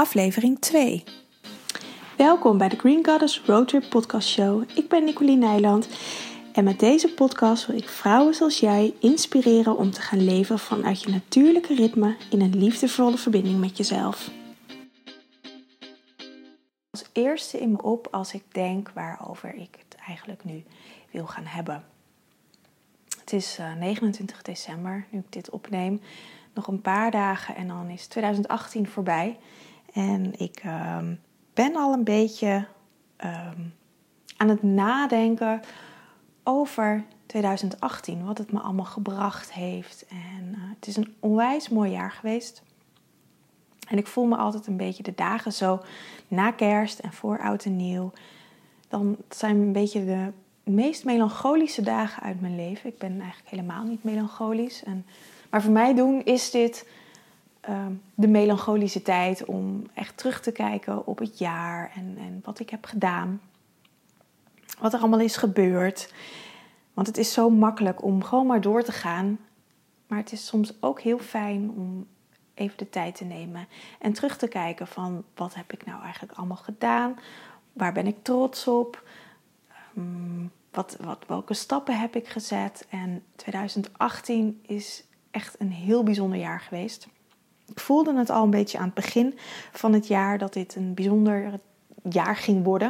aflevering 2. Welkom bij de Green Goddess Roadtrip Podcast Show. Ik ben Nicoline Nijland en met deze podcast wil ik vrouwen zoals jij inspireren om te gaan leven vanuit je natuurlijke ritme in een liefdevolle verbinding met jezelf. Als eerste in me op als ik denk waarover ik het eigenlijk nu wil gaan hebben. Het is 29 eh, december nu ik dit opneem. Nog een paar dagen en dan is 2018 voorbij. En ik ehm, ben al een beetje ehm, aan het nadenken over 2018. Wat het me allemaal gebracht heeft. En uh, het is een onwijs mooi jaar geweest. En ik voel me altijd een beetje de dagen zo na kerst en voor oud en nieuw. Dan zijn een beetje de meest melancholische dagen uit mijn leven. Ik ben eigenlijk helemaal niet melancholisch. En, maar voor mij doen is dit Ehm, de melancholische tijd om echt terug te kijken op het jaar en, en wat ik heb gedaan. Wat er allemaal is gebeurd. Want het is zo makkelijk om gewoon maar door te gaan. Maar het is soms ook heel fijn om even de tijd te nemen en terug te kijken van wat heb ik nou eigenlijk allemaal gedaan? Waar ben ik trots op? Ehm, wat, wat, welke stappen heb ik gezet? En 2018 is echt een heel bijzonder jaar geweest. Ik voelde het al een beetje aan het begin van het jaar dat dit een bijzonder jaar ging worden.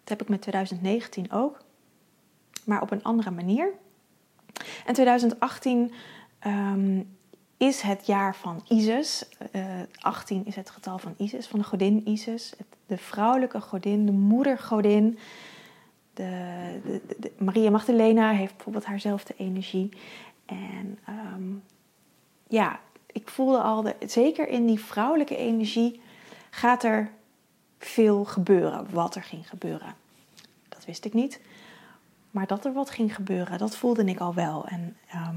Dat heb ik met 2019 ook, maar op een andere manier. En 2018 ehm, is het jaar van Isis. Uh, eh, 18 is het getal van Isis, van de godin Isis. de vrouwelijke godin, de moedergodin. De, de, Maria Magdalena heeft bijvoorbeeld haarzelfde energie. En um, ja, ik voelde al, de, zeker in die vrouwelijke energie, gaat er veel gebeuren. Wat er ging gebeuren, dat wist ik niet. Maar dat er wat ging gebeuren, dat voelde ik al wel. En ehm,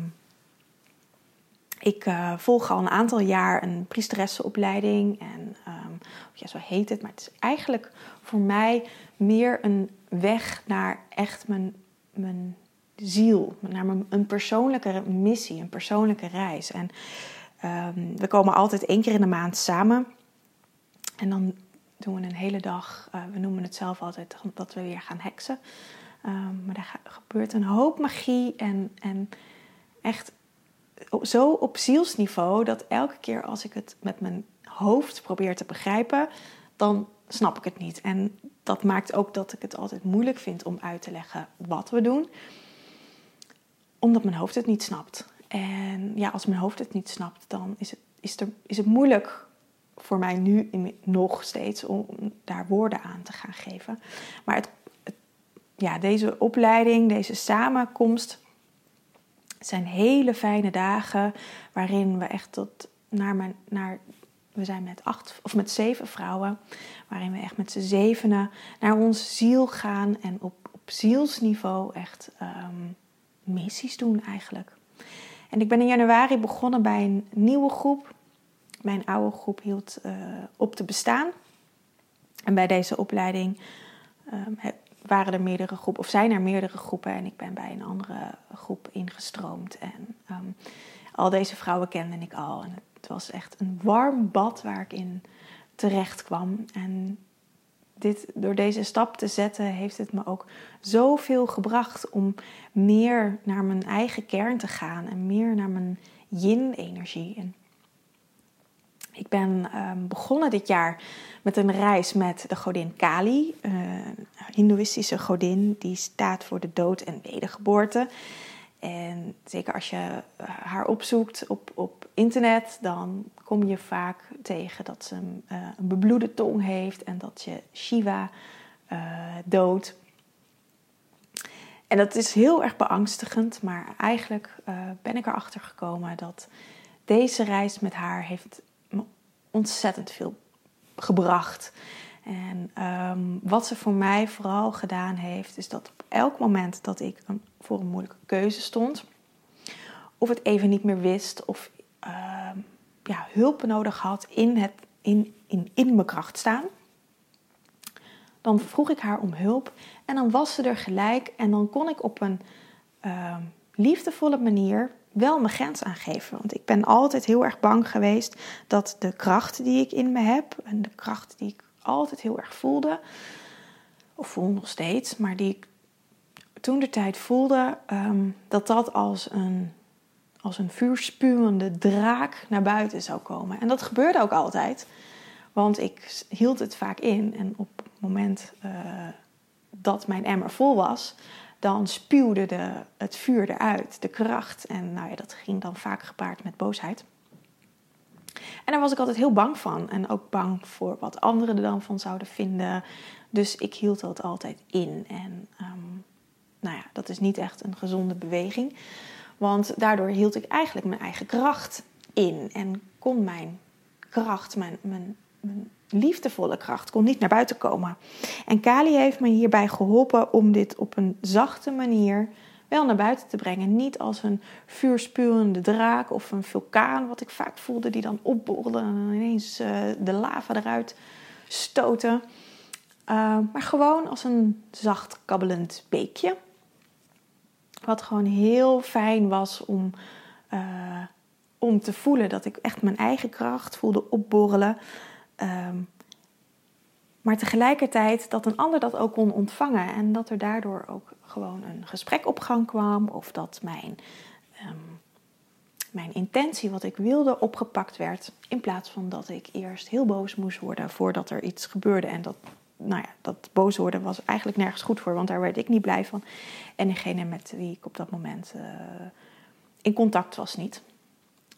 ik uh, volg al een aantal jaar een priesteressenopleiding. En um, ja, zo heet het. Maar het is eigenlijk voor mij meer een weg naar echt mijn, mijn ziel. Naar mijn, een persoonlijke missie, een persoonlijke reis. En Ehm, we komen altijd één keer in de maand samen. En dan doen we een hele dag, uh, we noemen het zelf altijd dat we weer gaan heksen. Um, maar daar gebeurt een hoop magie en, en echt zo op zielsniveau dat elke keer als ik het met mijn hoofd probeer te begrijpen, dan snap ik het niet. En dat maakt ook dat ik het altijd moeilijk vind om uit te leggen wat we doen, omdat mijn hoofd het niet snapt. En ja, als mijn hoofd het niet snapt, dan is het, is er, is het moeilijk voor mij nu nog steeds om daar woorden aan te gaan geven. Maar het, ja, deze opleiding, deze samenkomst, zijn hele fijne dagen waarin we echt tot naar mijn, naar, we zijn met acht of met zeven vrouwen, waarin we echt met z'n zevenen naar onze ziel gaan en op, op zielsniveau echt um, missies doen eigenlijk. En ik ben in januari begonnen bij een nieuwe groep. Mijn oude groep hield uh, op te bestaan. En bij deze opleiding um, waren er meerdere groepen, of zijn er meerdere groepen. En ik ben bij een andere groep ingestroomd. En um, al deze vrouwen kende ik al. En het was echt een warm bad waar ik in terecht kwam. En dit, door deze stap te zetten, heeft het me ook zoveel gebracht om meer naar mijn eigen kern te gaan en meer naar mijn yin-energie. Ik ben um, begonnen dit jaar met een reis met de godin Kali, een Hindoeïstische godin die staat voor de dood en wedergeboorte. En zeker als je eh, haar opzoekt op, op internet, dan kom je vaak tegen dat ze een, uh, een bebloede tong heeft en dat je Shiva uh, doodt. En dat is heel erg beangstigend, maar eigenlijk ben ik erachter gekomen dat deze reis met haar heeft me ontzettend veel gebracht. En ehm, wat ze voor mij vooral gedaan heeft, is dat op elk moment dat ik een, voor een moeilijke keuze stond, of het even niet meer wist, of uh, ja, hulp nodig had in, het, in, in, in mijn kracht staan, dan vroeg ik haar om hulp en dan was ze er gelijk en dan kon ik op een uh, liefdevolle manier wel mijn grens aangeven. Want ik ben altijd heel erg bang geweest dat de kracht die ik in me heb en de kracht die ik altijd heel erg voelde, of voel nog steeds, maar die ik toen de tijd voelde, ehm, dat dat als een, als een vuurspuwende draak naar buiten zou komen. En dat gebeurde ook altijd, want ik hield het vaak in en op het moment uh, dat mijn emmer vol was, dan spuwde de, het vuur eruit, de kracht. En nou ja, dat ging dan vaak gepaard met boosheid. En daar was ik altijd heel bang van. En ook bang voor wat anderen er dan van zouden vinden. Dus ik hield dat altijd in. En um, nou ja, dat is niet echt een gezonde beweging. Want daardoor hield ik eigenlijk mijn eigen kracht in. En kon mijn kracht, mijn, mijn, liefdevolle kracht kon niet naar buiten komen. En Kali heeft me hierbij geholpen om dit op een zachte manier wel naar buiten te brengen. Niet als een vuurspuwende draak of een vulkaan, wat ik vaak voelde, die dan opborrelde en ineens uh, de lava eruit stoten. Uh, maar gewoon als een zacht kabbelend beekje. Wat gewoon heel fijn was om, uh, om te voelen dat ik echt mijn eigen kracht voelde opborrelen. Um, maar tegelijkertijd dat een ander dat ook kon ontvangen en dat er daardoor ook gewoon een gesprek op gang kwam of dat mijn, um, mijn intentie, wat ik wilde, opgepakt werd. In plaats van dat ik eerst heel boos moest worden voordat er iets gebeurde. En dat, nou ja, dat boos worden was eigenlijk nergens goed voor, want daar werd ik niet blij van. En degene met wie ik op dat moment uh, in contact was niet.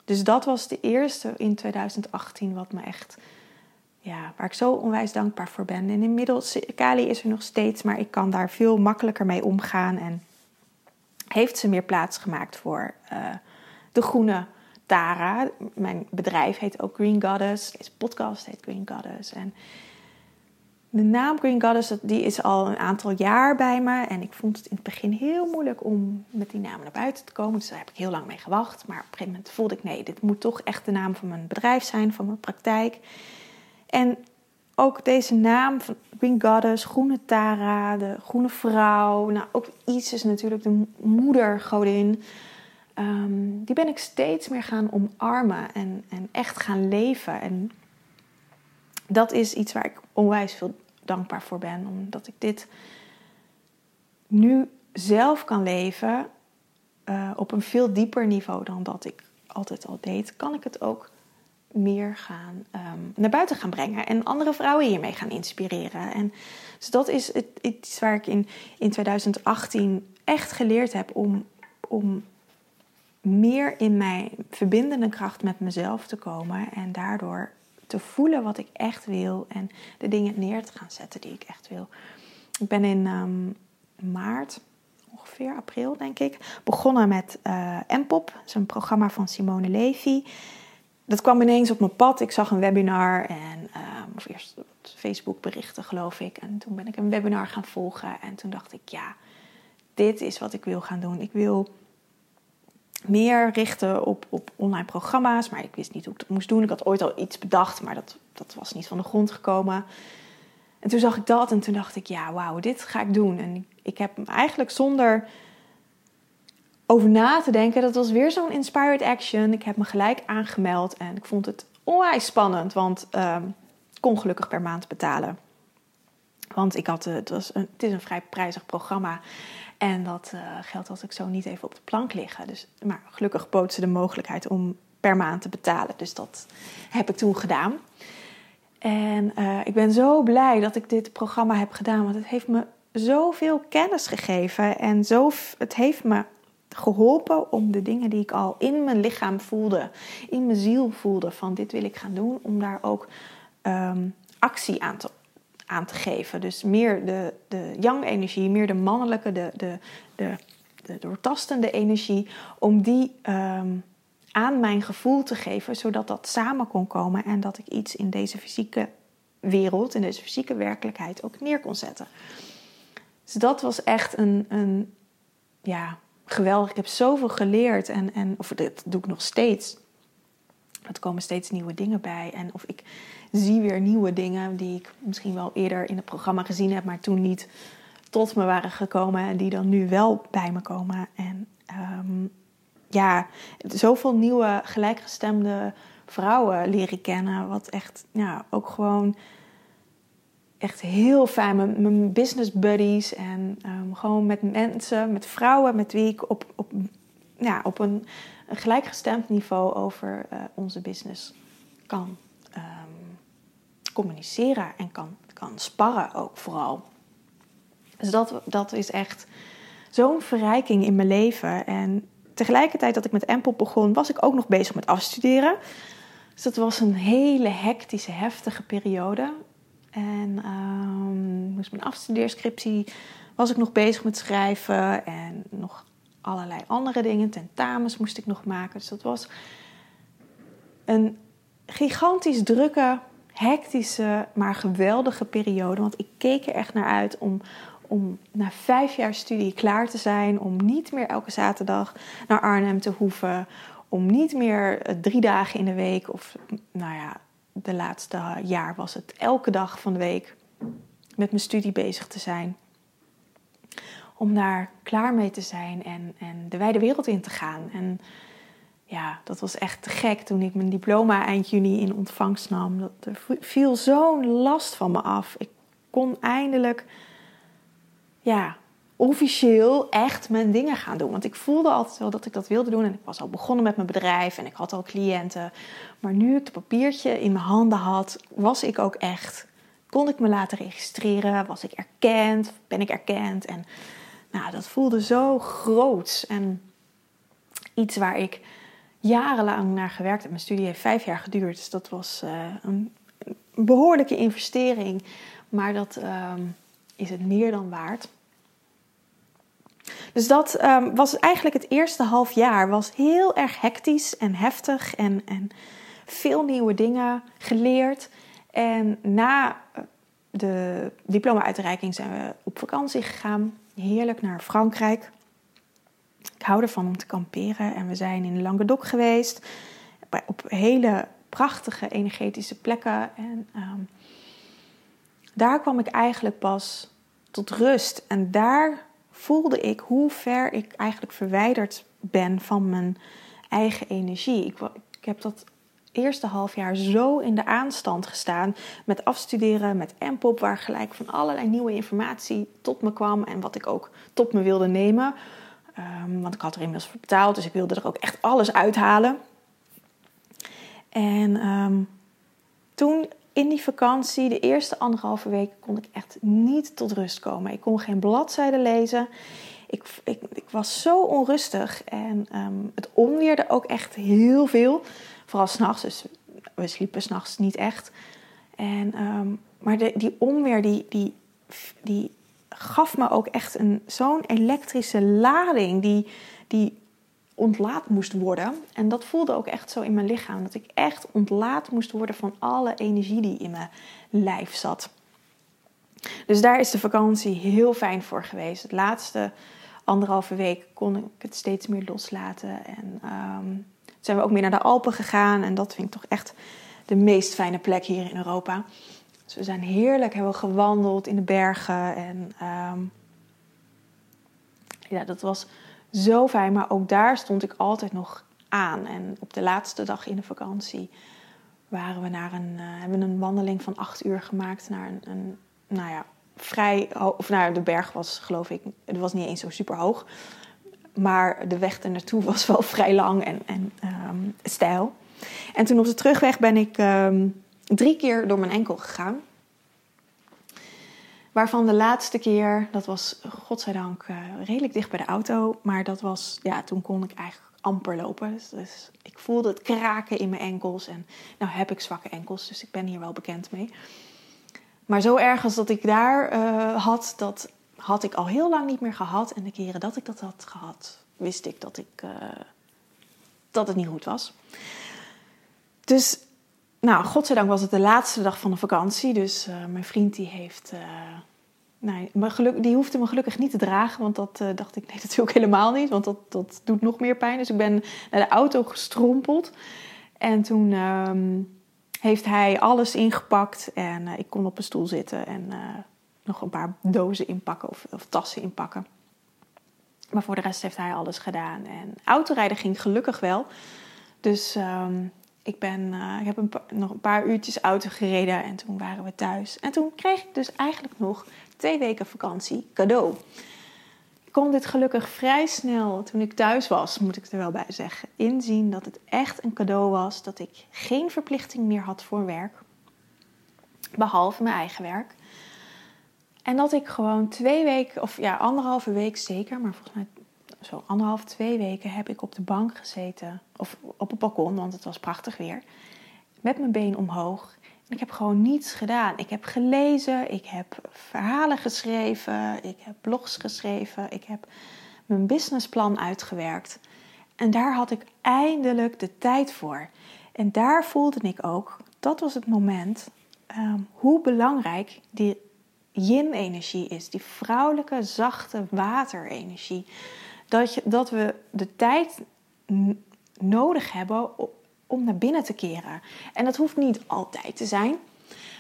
Dus dat was de eerste in 2018 wat me echt ja, waar ik zo onwijs dankbaar voor ben. En inmiddels, Kali is er nog steeds, maar ik kan daar veel makkelijker mee omgaan. En heeft ze meer plaats gemaakt voor uh, de groene Tara. Mijn bedrijf heet ook Green Goddess. Deze podcast heet Green Goddess. En de naam Green Goddess die is al een aantal jaar bij me. En ik vond het in het begin heel moeilijk om met die naam naar buiten te komen. Dus daar heb ik heel lang mee gewacht. Maar op een gegeven moment voelde ik, nee, dit moet toch echt de naam van mijn bedrijf zijn, van mijn praktijk. En ook deze naam van Green Goddess, Groene Tara, de Groene Vrouw. Nou, ook Isis natuurlijk, de moedergodin. Um, die ben ik steeds meer gaan omarmen en, en echt gaan leven. En dat is iets waar ik onwijs veel dankbaar voor ben. Omdat ik dit nu zelf kan leven uh, op een veel dieper niveau dan dat ik altijd al deed. Kan ik het ook meer gaan um, naar buiten gaan brengen en andere vrouwen hiermee gaan inspireren. En dus dat is het, iets waar ik in, in 2018 echt geleerd heb om, om meer in mijn verbindende kracht met mezelf te komen en daardoor te voelen wat ik echt wil en de dingen neer te gaan zetten die ik echt wil. Ik ben in um, maart, ongeveer april denk ik, begonnen met uh, M-Pop, dat is een programma van Simone Levy dat kwam ineens op mijn pad. Ik zag een webinar en um, of eerst Facebook berichten geloof ik. En toen ben ik een webinar gaan volgen. En toen dacht ik, ja, dit is wat ik wil gaan doen. Ik wil meer richten op, op online programma's. Maar ik wist niet hoe ik dat moest doen. Ik had ooit al iets bedacht, maar dat, dat was niet van de grond gekomen. En toen zag ik dat en toen dacht ik, ja, wauw, dit ga ik doen. En ik heb eigenlijk zonder over na te denken. Dat was weer zo'n inspired action. Ik heb me gelijk aangemeld en ik vond het onwijs spannend, want um, ik kon gelukkig per maand betalen. Want ik had, het, was een, het is een vrij prijzig programma. En dat uh, geld had ik zo niet even op de plank liggen. Dus, maar gelukkig bood ze de mogelijkheid om per maand te betalen. Dus dat heb ik toen gedaan. En uh, ik ben zo blij dat ik dit programma heb gedaan. Want het heeft me zoveel kennis gegeven. En zo, het heeft me geholpen om de dingen die ik al in mijn lichaam voelde, in mijn ziel voelde, van dit wil ik gaan doen, om daar ook um, actie aan te, aan te geven. Dus meer de, de yang-energie, meer de mannelijke, de, de, de, de doortastende energie, om die um, aan mijn gevoel te geven, zodat dat samen kon komen en dat ik iets in deze fysieke wereld, in deze fysieke werkelijkheid ook neer kon zetten. Dus dat was echt een, een ja, geweldig. Ik heb zoveel geleerd en, en of dat doe ik nog steeds. Er komen steeds nieuwe dingen bij. En of ik zie weer nieuwe dingen die ik misschien wel eerder in het programma gezien heb, maar toen niet tot me waren gekomen. En die dan nu wel bij me komen. En um, ja, zoveel nieuwe gelijkgestemde vrouwen leren kennen. Wat echt, ja, ook gewoon echt heel fijn. Mijn, business buddies en ehm, gewoon met mensen, met vrouwen met wie ik op, op, ja, op een, gelijkgestemd niveau over uh, onze business kan communiceren en kan, kan sparren ook vooral. Dus dat, dat is echt zo'n verrijking in mijn leven. En tegelijkertijd dat ik met Empel begon, was ik ook nog bezig met afstuderen. Dus dat was een hele hectische, heftige periode. En um, moest mijn afstudeerscriptie was ik nog bezig met schrijven en nog allerlei andere dingen. Tentamens moest ik nog maken. Dus dat was een gigantisch drukke, hectische, maar geweldige periode. Want ik keek er echt naar uit om, om na vijf jaar studie klaar te zijn. Om niet meer elke zaterdag naar Arnhem te hoeven. Om niet meer eh, drie dagen in de week of nou ja, de laatste jaar was het elke dag van de week met mijn studie bezig te zijn. Om daar klaar mee te zijn en, en de wijde wereld in te gaan. En ja, dat was echt te gek toen ik mijn diploma eind juni in ontvangst nam. Dat, er viel zo'n last van me af. Ik kon eindelijk ja, officieel echt mijn dingen gaan doen. Want ik voelde altijd wel dat ik dat wilde doen. En ik was al begonnen met mijn bedrijf en ik had al cliënten. Maar nu ik het papiertje in mijn handen had, was ik ook echt. Kon ik me laten registreren? Was ik erkend? Ben ik erkend? En nou, dat voelde zo groot. En iets waar ik jarenlang naar gewerkt heb. Mijn studie heeft vijf jaar geduurd. Dus dat was uh, een behoorlijke investering. Maar dat uh, is het meer dan waard. Dus dat um, was eigenlijk het eerste half jaar. Was heel erg hectisch en heftig en, en veel nieuwe dingen geleerd. En na eh, de diploma-uitreiking zijn we op vakantie gegaan. Heerlijk naar Frankrijk. Ik hou ervan om te kamperen. En we zijn in Languedoc geweest. Op hele prachtige energetische plekken. En um, daar kwam ik eigenlijk pas tot rust. En daar voelde ik hoe ver ik eigenlijk verwijderd ben van mijn eigen energie. Ik, ik heb dat eerste half jaar zo in de aanstand gestaan met afstuderen, met MPOP, waar gelijk van allerlei nieuwe informatie tot me kwam en wat ik ook tot me wilde nemen. Um, want ik had er inmiddels voor betaald, dus ik wilde er ook echt alles uithalen. En um, toen in die vakantie, de eerste anderhalve week, kon ik echt niet tot rust komen. Ik kon geen bladzijden lezen. Ik, ik, ik was zo onrustig en um, het onweerde ook echt heel veel. Vooral s'nachts, dus we sliepen s'nachts niet echt. En, maar de, die onweer, die, die, die gaf me ook echt zo'n elektrische lading. Die, die ontlaat moest worden. En dat voelde ook echt zo in mijn lichaam. Dat ik echt ontlaat moest worden van alle energie die in mijn lijf zat. Dus daar is de vakantie heel fijn voor geweest. Het laatste anderhalve week kon ik het steeds meer loslaten. En um, zijn we ook meer naar de Alpen gegaan. En dat vind ik toch echt de meest fijne plek hier in Europa. Dus we zijn heerlijk, hebben gewandeld in de bergen. En um, ja, dat was zo fijn. Maar ook daar stond ik altijd nog aan. En op de laatste dag in de vakantie waren we naar een, uh, hebben een wandeling van acht uur gemaakt naar een, een nou ja, vrij, of nou, de berg was geloof ik, het was niet eens zo super hoog. Maar de weg er naartoe was wel vrij lang en, en um, stijl. En toen op de terugweg ben ik um, drie keer door mijn enkel gegaan. Waarvan de laatste keer, dat was godzijdank uh, redelijk dicht bij de auto. Maar dat was, ja, toen kon ik eigenlijk amper lopen. Dus, dus, ik voelde het kraken in mijn enkels. En nou heb ik zwakke enkels, dus ik ben hier wel bekend mee. Maar zo erg als dat ik daar uh, had, dat had ik al heel lang niet meer gehad. En de keren dat ik dat had gehad, wist ik dat, ik, uh, dat het niet goed was. Dus nou, godzijdank was het de laatste dag van de vakantie. Dus uh, mijn vriend die heeft. Uh, geluk, die hoefde me gelukkig niet te dragen. Want dat uh, dacht ik, nee, natuurlijk helemaal niet. Want dat, dat doet nog meer pijn. Dus ik ben naar de auto gestrompeld. En toen um, heeft hij alles ingepakt. En ik kon op een stoel zitten en nog een paar dozen inpakken of, of tassen inpakken. Maar voor de rest heeft hij alles gedaan. En autorijden ging gelukkig wel. Dus ehm, ik, ben, ik heb nog een paar uurtjes auto gereden en toen waren we thuis. En toen kreeg ik dus eigenlijk nog twee weken vakantie cadeau. Ik kon dit gelukkig vrij snel, toen ik thuis was, moet ik er wel bij zeggen, inzien dat het echt een cadeau was. Dat ik geen verplichting meer had voor werk, behalve mijn eigen werk. En dat ik gewoon twee weken, of ja, anderhalve week zeker, maar volgens mij zo anderhalf, twee weken heb ik op de bank gezeten. Of op het balkon, want het was prachtig weer. Met mijn been omhoog. Ik heb gewoon niets gedaan. Ik heb gelezen, ik heb verhalen geschreven, ik heb blogs geschreven, ik heb mijn businessplan uitgewerkt. En daar had ik eindelijk de tijd voor. En daar voelde ik ook, dat was het moment, um, hoe belangrijk die yin-energie is. Die vrouwelijke, zachte waterenergie. Dat, we de tijd nodig hebben om naar binnen te keren. En dat hoeft niet altijd te zijn.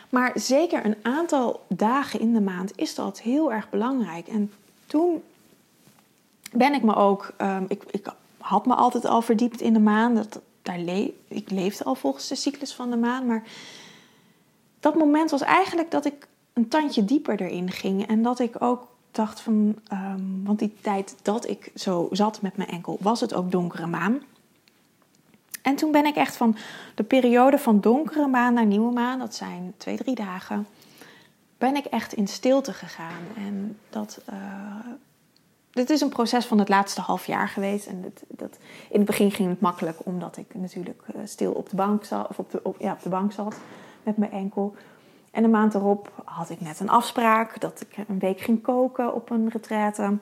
Maar zeker een aantal dagen in de maand is dat heel erg belangrijk. En toen ben ik me ook. Um, ik, ik had me altijd al verdiept in de maan. Dat, daar le ik leefde al volgens de cyclus van de maan. Maar dat moment was eigenlijk dat ik een tandje dieper erin ging. En dat ik ook dacht van. Um, want die tijd dat ik zo zat met mijn enkel, was het ook donkere maan. En toen ben ik echt van de periode van donkere maan naar nieuwe maan, dat zijn twee, drie dagen, ben ik echt in stilte gegaan. En dat, uh, dit is een proces van het laatste half jaar geweest. En dat, dat, in het begin ging het makkelijk, omdat ik natuurlijk uh, stil op de bank zat, of op de, ja, op de bank zat met mijn enkel. En een maand erop had ik net een afspraak dat ik een week ging koken op een retraite.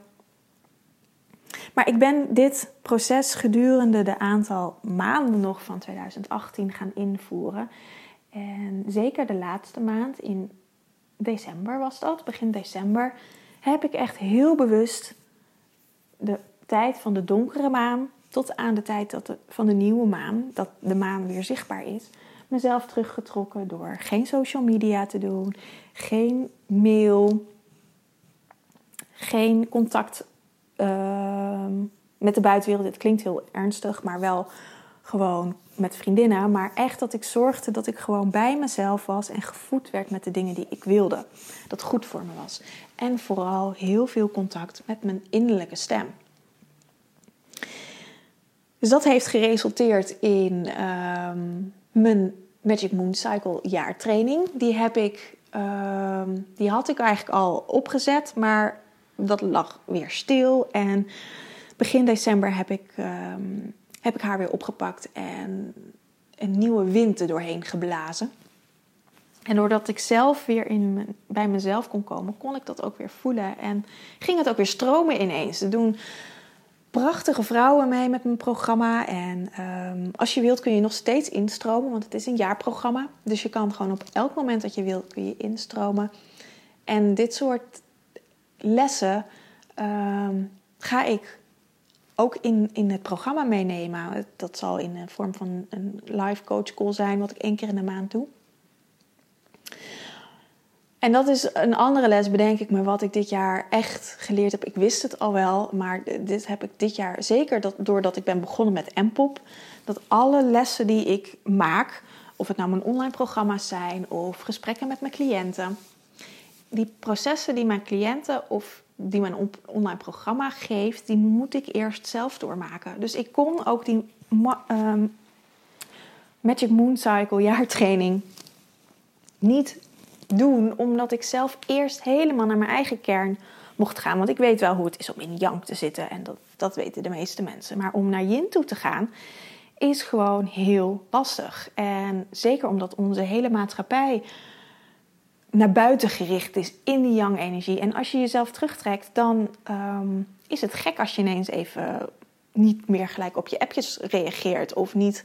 Maar ik ben dit proces gedurende de aantal maanden nog van 2018 gaan invoeren. En zeker de laatste maand, in december was dat, begin december, heb ik echt heel bewust de tijd van de donkere maan tot aan de tijd dat van de nieuwe maan, dat de maan weer zichtbaar is, mezelf teruggetrokken door geen social media te doen, geen mail, geen contact Ehm, met de buitenwereld. Het klinkt heel ernstig, maar wel gewoon met vriendinnen. Maar echt dat ik zorgde dat ik gewoon bij mezelf was en gevoed werd met de dingen die ik wilde. Dat goed voor me was. En vooral heel veel contact met mijn innerlijke stem. Dus dat heeft geresulteerd in ehm, mijn Magic Moon Cycle jaartraining. Die heb ik, ehm, die had ik eigenlijk al opgezet, maar dat lag weer stil. En begin december heb ik, ehm, heb ik haar weer opgepakt en een nieuwe wind er doorheen geblazen. En doordat ik zelf weer in bij mezelf kon komen, kon ik dat ook weer voelen. En ging het ook weer stromen ineens. Doen prachtige vrouwen mee met mijn programma. En ehm, als je wilt kun je nog steeds instromen, want het is een jaarprogramma. Dus je kan gewoon op elk moment dat je wilt, kun je instromen. En dit soort lessen ehm, ga ik ook in, in het programma meenemen. Dat zal in de vorm van een live coach call zijn, wat ik één keer in de maand doe. En dat is een andere les, bedenk ik me, wat ik dit jaar echt geleerd heb. Ik wist het al wel, maar dit heb ik dit jaar zeker dat, doordat ik ben begonnen met MPOP. Dat alle lessen die ik maak, of het nou mijn online programma's zijn of gesprekken met mijn cliënten, die processen die mijn cliënten of die mijn online programma geeft, die moet ik eerst zelf doormaken. Dus ik kon ook die ehm, Magic Moon Cycle jaartraining niet doen, omdat ik zelf eerst helemaal naar mijn eigen kern mocht gaan. Want ik weet wel hoe het is om in yang te zitten en dat, dat weten de meeste mensen. Maar om naar yin toe te gaan is gewoon heel lastig. En zeker omdat onze hele maatschappij naar buiten gericht is in die yang-energie. En als je jezelf terugtrekt, dan ehm, is het gek als je ineens even niet meer gelijk op je appjes reageert of niet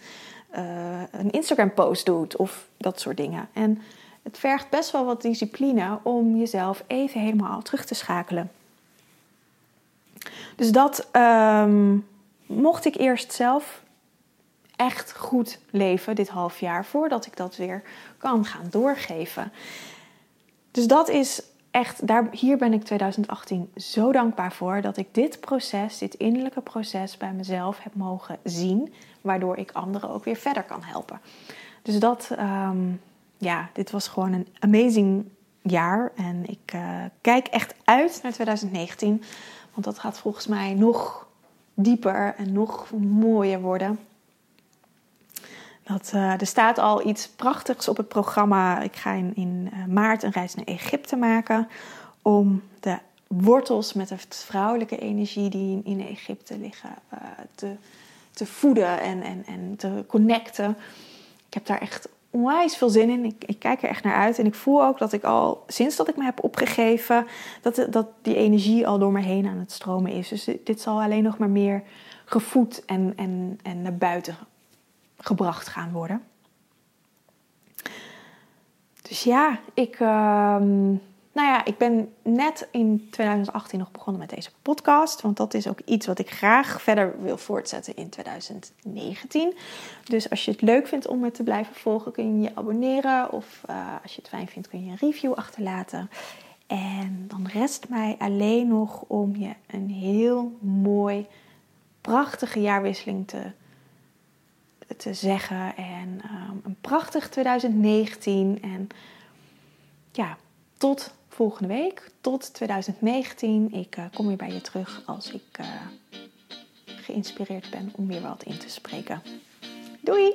uh, een Instagram-post doet of dat soort dingen. En het vergt best wel wat discipline om jezelf even helemaal terug te schakelen. Dus dat um, mocht ik eerst zelf echt goed leven dit half jaar voordat ik dat weer kan gaan doorgeven. Dus dat is echt, daar, hier ben ik 2018 zo dankbaar voor dat ik dit proces, dit innerlijke proces bij mezelf heb mogen zien, waardoor ik anderen ook weer verder kan helpen. Dus dat, ehm, ja, dit was gewoon een amazing jaar en ik uh, kijk echt uit naar 2019, want dat gaat volgens mij nog dieper en nog mooier worden. Dat, uh, er staat al iets prachtigs op het programma. Ik ga in, in uh, maart een reis naar Egypte maken. Om de wortels met de vrouwelijke energie die in, Egypte liggen te, te voeden en, en, en te connecten. Ik heb daar echt onwijs veel zin in. Ik, ik, kijk er echt naar uit. En ik voel ook dat ik al, sinds dat ik me heb opgegeven, dat, dat die energie al door me heen aan het stromen is. Dus dit zal alleen nog maar meer gevoed en, en, en naar buiten gebracht gaan worden. Dus ja, ik, uh, nou ja, ik ben net in 2018 nog begonnen met deze podcast. Want dat is ook iets wat ik graag verder wil voortzetten in 2019. Dus als je het leuk vindt om me te blijven volgen, kun je je abonneren. Of uh, als je het fijn vindt, kun je een review achterlaten. En dan rest mij alleen nog om je een heel mooi, prachtige jaarwisseling te te zeggen. En um, een prachtig 2019. En ja, tot volgende week, tot 2019. Ik uh, kom weer bij je terug als ik uh, geïnspireerd ben om weer wat in te spreken. Doei!